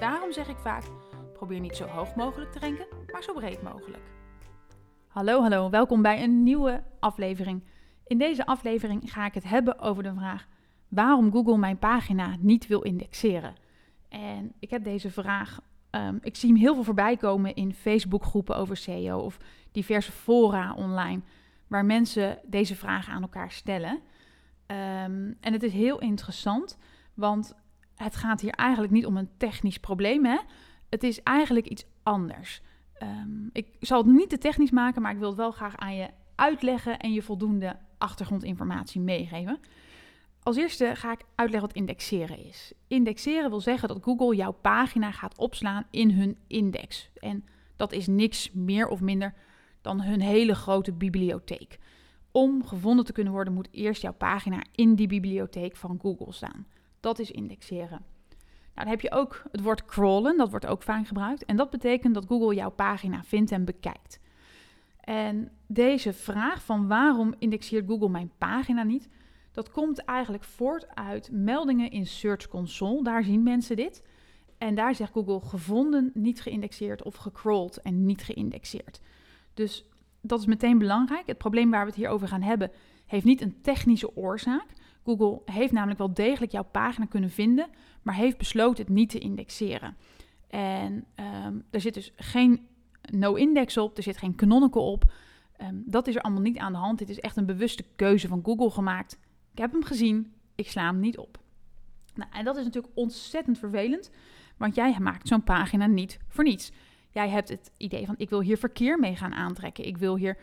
Daarom zeg ik vaak: probeer niet zo hoog mogelijk te renken, maar zo breed mogelijk. Hallo, hallo, welkom bij een nieuwe aflevering. In deze aflevering ga ik het hebben over de vraag waarom Google mijn pagina niet wil indexeren. En ik heb deze vraag, um, ik zie hem heel veel voorbij komen in Facebookgroepen over SEO of diverse fora online, waar mensen deze vraag aan elkaar stellen. Um, en het is heel interessant, want het gaat hier eigenlijk niet om een technisch probleem. Hè? Het is eigenlijk iets anders. Um, ik zal het niet te technisch maken, maar ik wil het wel graag aan je uitleggen en je voldoende achtergrondinformatie meegeven. Als eerste ga ik uitleggen wat indexeren is. Indexeren wil zeggen dat Google jouw pagina gaat opslaan in hun index. En dat is niks meer of minder dan hun hele grote bibliotheek. Om gevonden te kunnen worden, moet eerst jouw pagina in die bibliotheek van Google staan. Dat is indexeren. Nou, dan heb je ook het woord crawlen, dat wordt ook vaak gebruikt. En dat betekent dat Google jouw pagina vindt en bekijkt. En deze vraag van waarom indexeert Google mijn pagina niet, dat komt eigenlijk voort uit meldingen in Search Console. Daar zien mensen dit. En daar zegt Google gevonden, niet geïndexeerd of gecrawled en niet geïndexeerd. Dus dat is meteen belangrijk. Het probleem waar we het hier over gaan hebben heeft niet een technische oorzaak. Google heeft namelijk wel degelijk jouw pagina kunnen vinden, maar heeft besloten het niet te indexeren. En um, er zit dus geen no-index op, er zit geen canonical op. Um, dat is er allemaal niet aan de hand. Dit is echt een bewuste keuze van Google gemaakt. Ik heb hem gezien, ik sla hem niet op. Nou, en dat is natuurlijk ontzettend vervelend, want jij maakt zo'n pagina niet voor niets. Jij hebt het idee van ik wil hier verkeer mee gaan aantrekken. Ik wil hier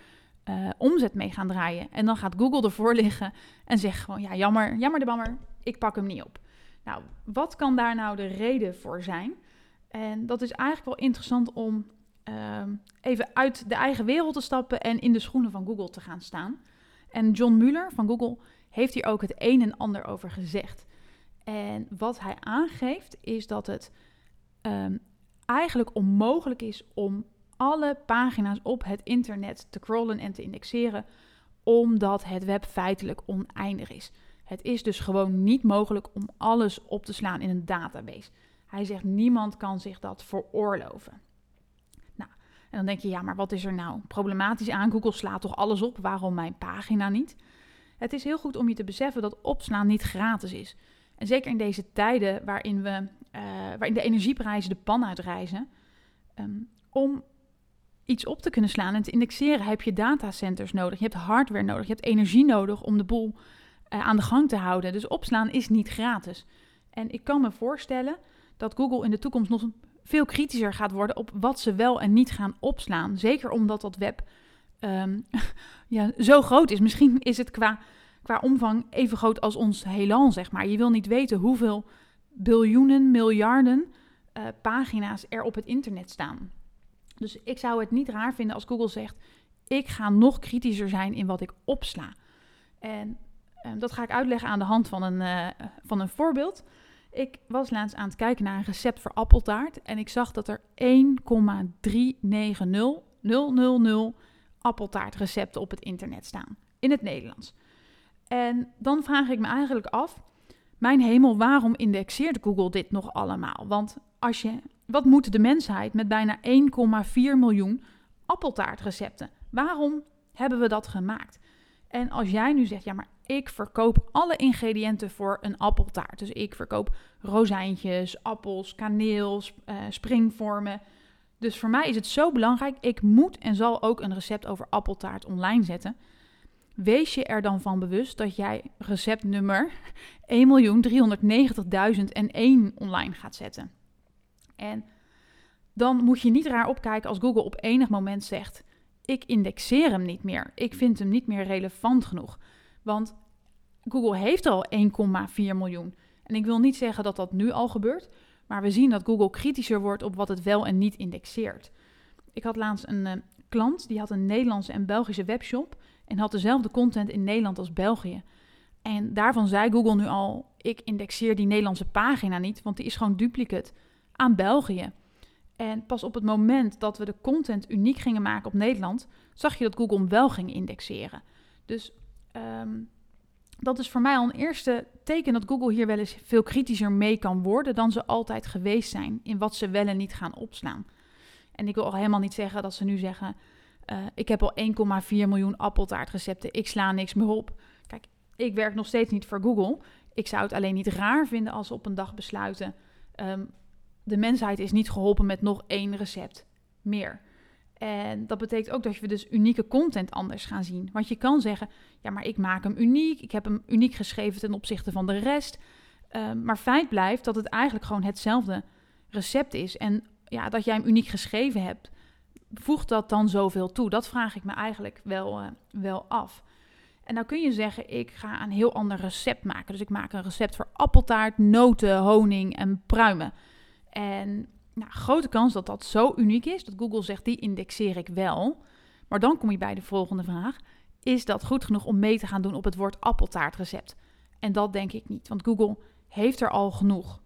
uh, omzet mee gaan draaien. En dan gaat Google ervoor liggen en zegt gewoon, ja, jammer, jammer de bammer, ik pak hem niet op. Nou, wat kan daar nou de reden voor zijn? En dat is eigenlijk wel interessant om uh, even uit de eigen wereld te stappen en in de schoenen van Google te gaan staan. En John Mueller van Google heeft hier ook het een en ander over gezegd. En wat hij aangeeft is dat het um, eigenlijk onmogelijk is om alle pagina's op het internet te crawlen en te indexeren, omdat het web feitelijk oneindig is. Het is dus gewoon niet mogelijk om alles op te slaan in een database. Hij zegt niemand kan zich dat veroorloven. Nou, en dan denk je, ja, maar wat is er nou problematisch aan? Google slaat toch alles op, waarom mijn pagina niet? Het is heel goed om je te beseffen dat opslaan niet gratis is. En zeker in deze tijden waarin, we, uh, waarin de energieprijzen de pan uitreizen, um, om iets op te kunnen slaan en te indexeren heb je datacenters nodig. Je hebt hardware nodig. Je hebt energie nodig om de boel uh, aan de gang te houden. Dus opslaan is niet gratis. En ik kan me voorstellen dat Google in de toekomst nog veel kritischer gaat worden op wat ze wel en niet gaan opslaan. Zeker omdat dat web um, ja, zo groot is. Misschien is het qua, qua omvang even groot als ons heelal, zeg maar. Je wil niet weten hoeveel biljoenen, miljarden uh, pagina's er op het internet staan. Dus ik zou het niet raar vinden als Google zegt: ik ga nog kritischer zijn in wat ik opsla. En um, dat ga ik uitleggen aan de hand van een, uh, van een voorbeeld. Ik was laatst aan het kijken naar een recept voor appeltaart en ik zag dat er 1,390000 appeltaartrecepten op het internet staan in het Nederlands. En dan vraag ik me eigenlijk af: mijn hemel, waarom indexeert Google dit nog allemaal? Want als je wat moet de mensheid met bijna 1,4 miljoen appeltaartrecepten? Waarom hebben we dat gemaakt? En als jij nu zegt, ja, maar ik verkoop alle ingrediënten voor een appeltaart. Dus ik verkoop rozijntjes, appels, kaneel, uh, springvormen. Dus voor mij is het zo belangrijk, ik moet en zal ook een recept over appeltaart online zetten. Wees je er dan van bewust dat jij recept nummer 1.390.001 online gaat zetten. En dan moet je niet raar opkijken als Google op enig moment zegt: Ik indexeer hem niet meer. Ik vind hem niet meer relevant genoeg. Want Google heeft al 1,4 miljoen. En ik wil niet zeggen dat dat nu al gebeurt. Maar we zien dat Google kritischer wordt op wat het wel en niet indexeert. Ik had laatst een uh, klant die had een Nederlandse en Belgische webshop en had dezelfde content in Nederland als België. En daarvan zei Google nu al: ik indexeer die Nederlandse pagina niet, want die is gewoon duplicate aan België. En pas op het moment dat we de content uniek gingen maken op Nederland, zag je dat Google hem wel ging indexeren. Dus um, dat is voor mij al een eerste teken dat Google hier wel eens veel kritischer mee kan worden dan ze altijd geweest zijn in wat ze wel en niet gaan opslaan. En ik wil al helemaal niet zeggen dat ze nu zeggen: uh, ik heb al 1,4 miljoen appeltaartrecepten, ik sla niks meer op. Kijk, ik werk nog steeds niet voor Google. Ik zou het alleen niet raar vinden als ze op een dag besluiten: um, de mensheid is niet geholpen met nog één recept meer. En dat betekent ook dat we dus unieke content anders gaan zien. Want je kan zeggen, ja, maar ik maak hem uniek. Ik heb hem uniek geschreven ten opzichte van de rest. Um, maar feit blijft dat het eigenlijk gewoon hetzelfde recept is. En ja, dat jij hem uniek geschreven hebt, voegt dat dan zoveel toe? Dat vraag ik me eigenlijk wel, uh, wel af. En nou kun je zeggen, ik ga een heel ander recept maken. Dus ik maak een recept voor appeltaart, noten, honing en pruimen. En nou, grote kans dat dat zo uniek is dat Google zegt die indexeer ik wel. Maar dan kom je bij de volgende vraag: is dat goed genoeg om mee te gaan doen op het woord appeltaartrecept? En dat denk ik niet, want Google heeft er al genoeg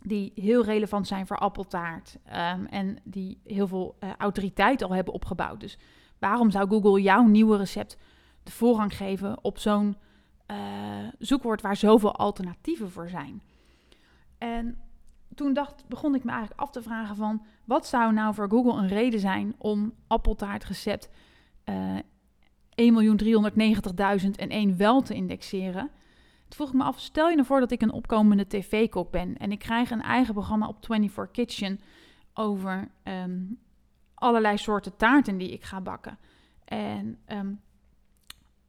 die heel relevant zijn voor appeltaart um, en die heel veel uh, autoriteit al hebben opgebouwd. Dus waarom zou Google jouw nieuwe recept de voorrang geven op zo'n uh, zoekwoord waar zoveel alternatieven voor zijn? En toen dacht, begon ik me eigenlijk af te vragen van... wat zou nou voor Google een reden zijn om appeltaartrecept uh, eh, 1.390.001 wel te indexeren? Toen vroeg ik me af, stel je nou voor dat ik een opkomende tv-kok ben... en ik krijg een eigen programma op 24 Kitchen over um, allerlei soorten taarten die ik ga bakken. En um,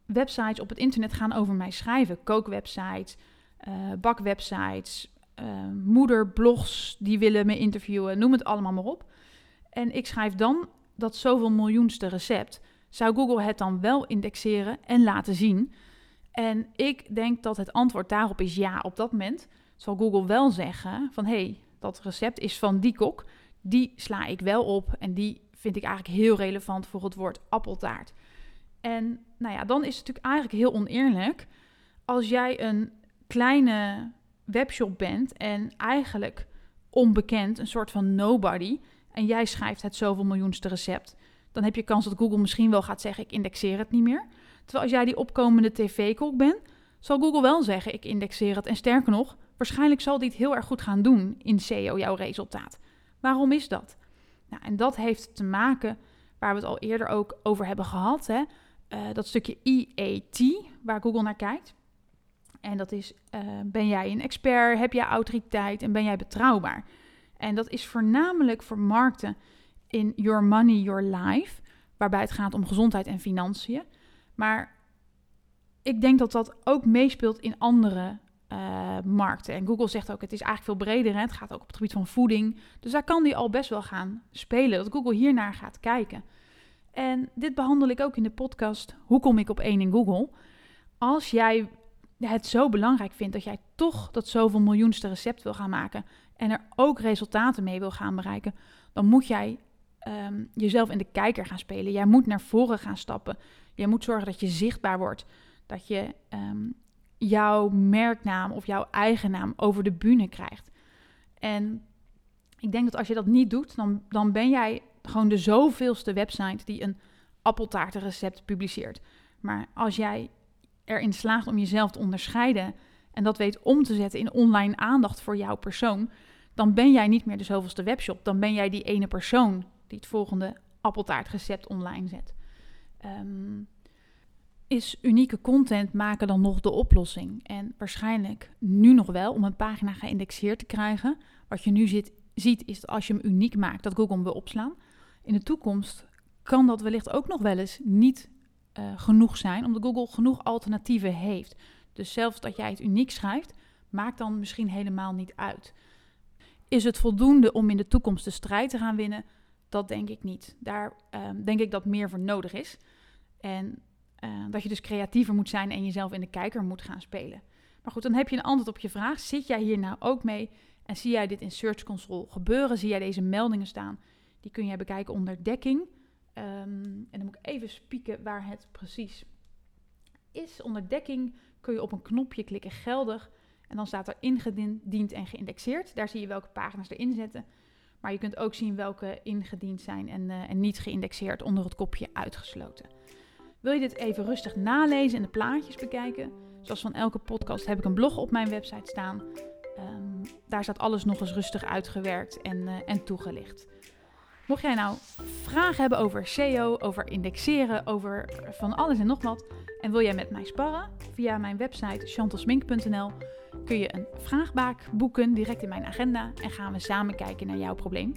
websites op het internet gaan over mij schrijven. Kookwebsites, uh, bakwebsites, uh, moederblogs die willen me interviewen, noem het allemaal maar op. En ik schrijf dan dat zoveel miljoenste recept. Zou Google het dan wel indexeren en laten zien? En ik denk dat het antwoord daarop is ja. Op dat moment zal Google wel zeggen van hé, hey, dat recept is van die kok. Die sla ik wel op en die vind ik eigenlijk heel relevant voor het woord appeltaart. En nou ja, dan is het natuurlijk eigenlijk heel oneerlijk als jij een kleine webshop bent en eigenlijk onbekend, een soort van nobody, en jij schrijft het zoveel miljoenste recept, dan heb je kans dat Google misschien wel gaat zeggen: ik indexeer het niet meer. Terwijl als jij die opkomende tv-kok bent, zal Google wel zeggen: ik indexeer het. En sterker nog, waarschijnlijk zal die het heel erg goed gaan doen in SEO, jouw resultaat. Waarom is dat? Nou, en dat heeft te maken, waar we het al eerder ook over hebben gehad, hè, uh, dat stukje EAT, waar Google naar kijkt. En dat is, uh, ben jij een expert, heb jij autoriteit en ben jij betrouwbaar? En dat is voornamelijk voor markten in Your Money, Your Life, waarbij het gaat om gezondheid en financiën. Maar ik denk dat dat ook meespeelt in andere uh, markten. En Google zegt ook, het is eigenlijk veel breder. Hè? Het gaat ook op het gebied van voeding. Dus daar kan die al best wel gaan spelen, dat Google hiernaar gaat kijken. En dit behandel ik ook in de podcast Hoe kom ik op één in Google? Als jij het zo belangrijk vindt dat jij toch dat zoveel miljoenste recept wil gaan maken en er ook resultaten mee wil gaan bereiken, dan moet jij um, jezelf in de kijker gaan spelen. Jij moet naar voren gaan stappen. Jij moet zorgen dat je zichtbaar wordt, dat je um, jouw merknaam of jouw eigen naam over de bühne krijgt. En ik denk dat als je dat niet doet, dan, dan ben jij gewoon de zoveelste website die een appeltaartenrecept publiceert. Maar als jij erin slaagt om jezelf te onderscheiden en dat weet om te zetten in online aandacht voor jouw persoon, dan ben jij niet meer de zoveelste webshop. Dan ben jij die ene persoon die het volgende appeltaartrecept online zet. Um, is unieke content maken dan nog de oplossing? En waarschijnlijk nu nog wel om een pagina geïndexeerd te krijgen. Wat je nu ziet is dat als je hem uniek maakt, dat Google hem wil opslaan. In de toekomst kan dat wellicht ook nog wel eens niet uh, genoeg zijn, omdat Google genoeg alternatieven heeft. Dus zelfs dat jij het uniek schrijft, maakt dan misschien helemaal niet uit. Is het voldoende om in de toekomst de strijd te gaan winnen? Dat denk ik niet. Daar uh, denk ik dat meer voor nodig is. En uh, dat je dus creatiever moet zijn en jezelf in de kijker moet gaan spelen. Maar goed, dan heb je een antwoord op je vraag. Zit jij hier nou ook mee? En zie jij dit in Search Console gebeuren, zie jij deze meldingen staan, die kun jij bekijken onder dekking. Ehm, en dan moet ik even spieken waar het precies is. Onder dekking kun je op een knopje klikken geldig en dan staat er ingediend en geïndexeerd. Daar zie je welke pagina's erin zetten. Maar je kunt ook zien welke ingediend zijn en, uh, en niet geïndexeerd onder het kopje uitgesloten. Wil je dit even rustig nalezen en de plaatjes bekijken? Zoals van elke podcast heb ik een blog op mijn website staan. Um, daar staat alles nog eens rustig uitgewerkt en, uh, en toegelicht. Mocht jij nou vragen hebben over SEO, over indexeren, over van alles en nog wat, en wil jij met mij sparren? Via mijn website chantelsmink.nl kun je een vraagbaak boeken direct in mijn agenda en gaan we samen kijken naar jouw probleem.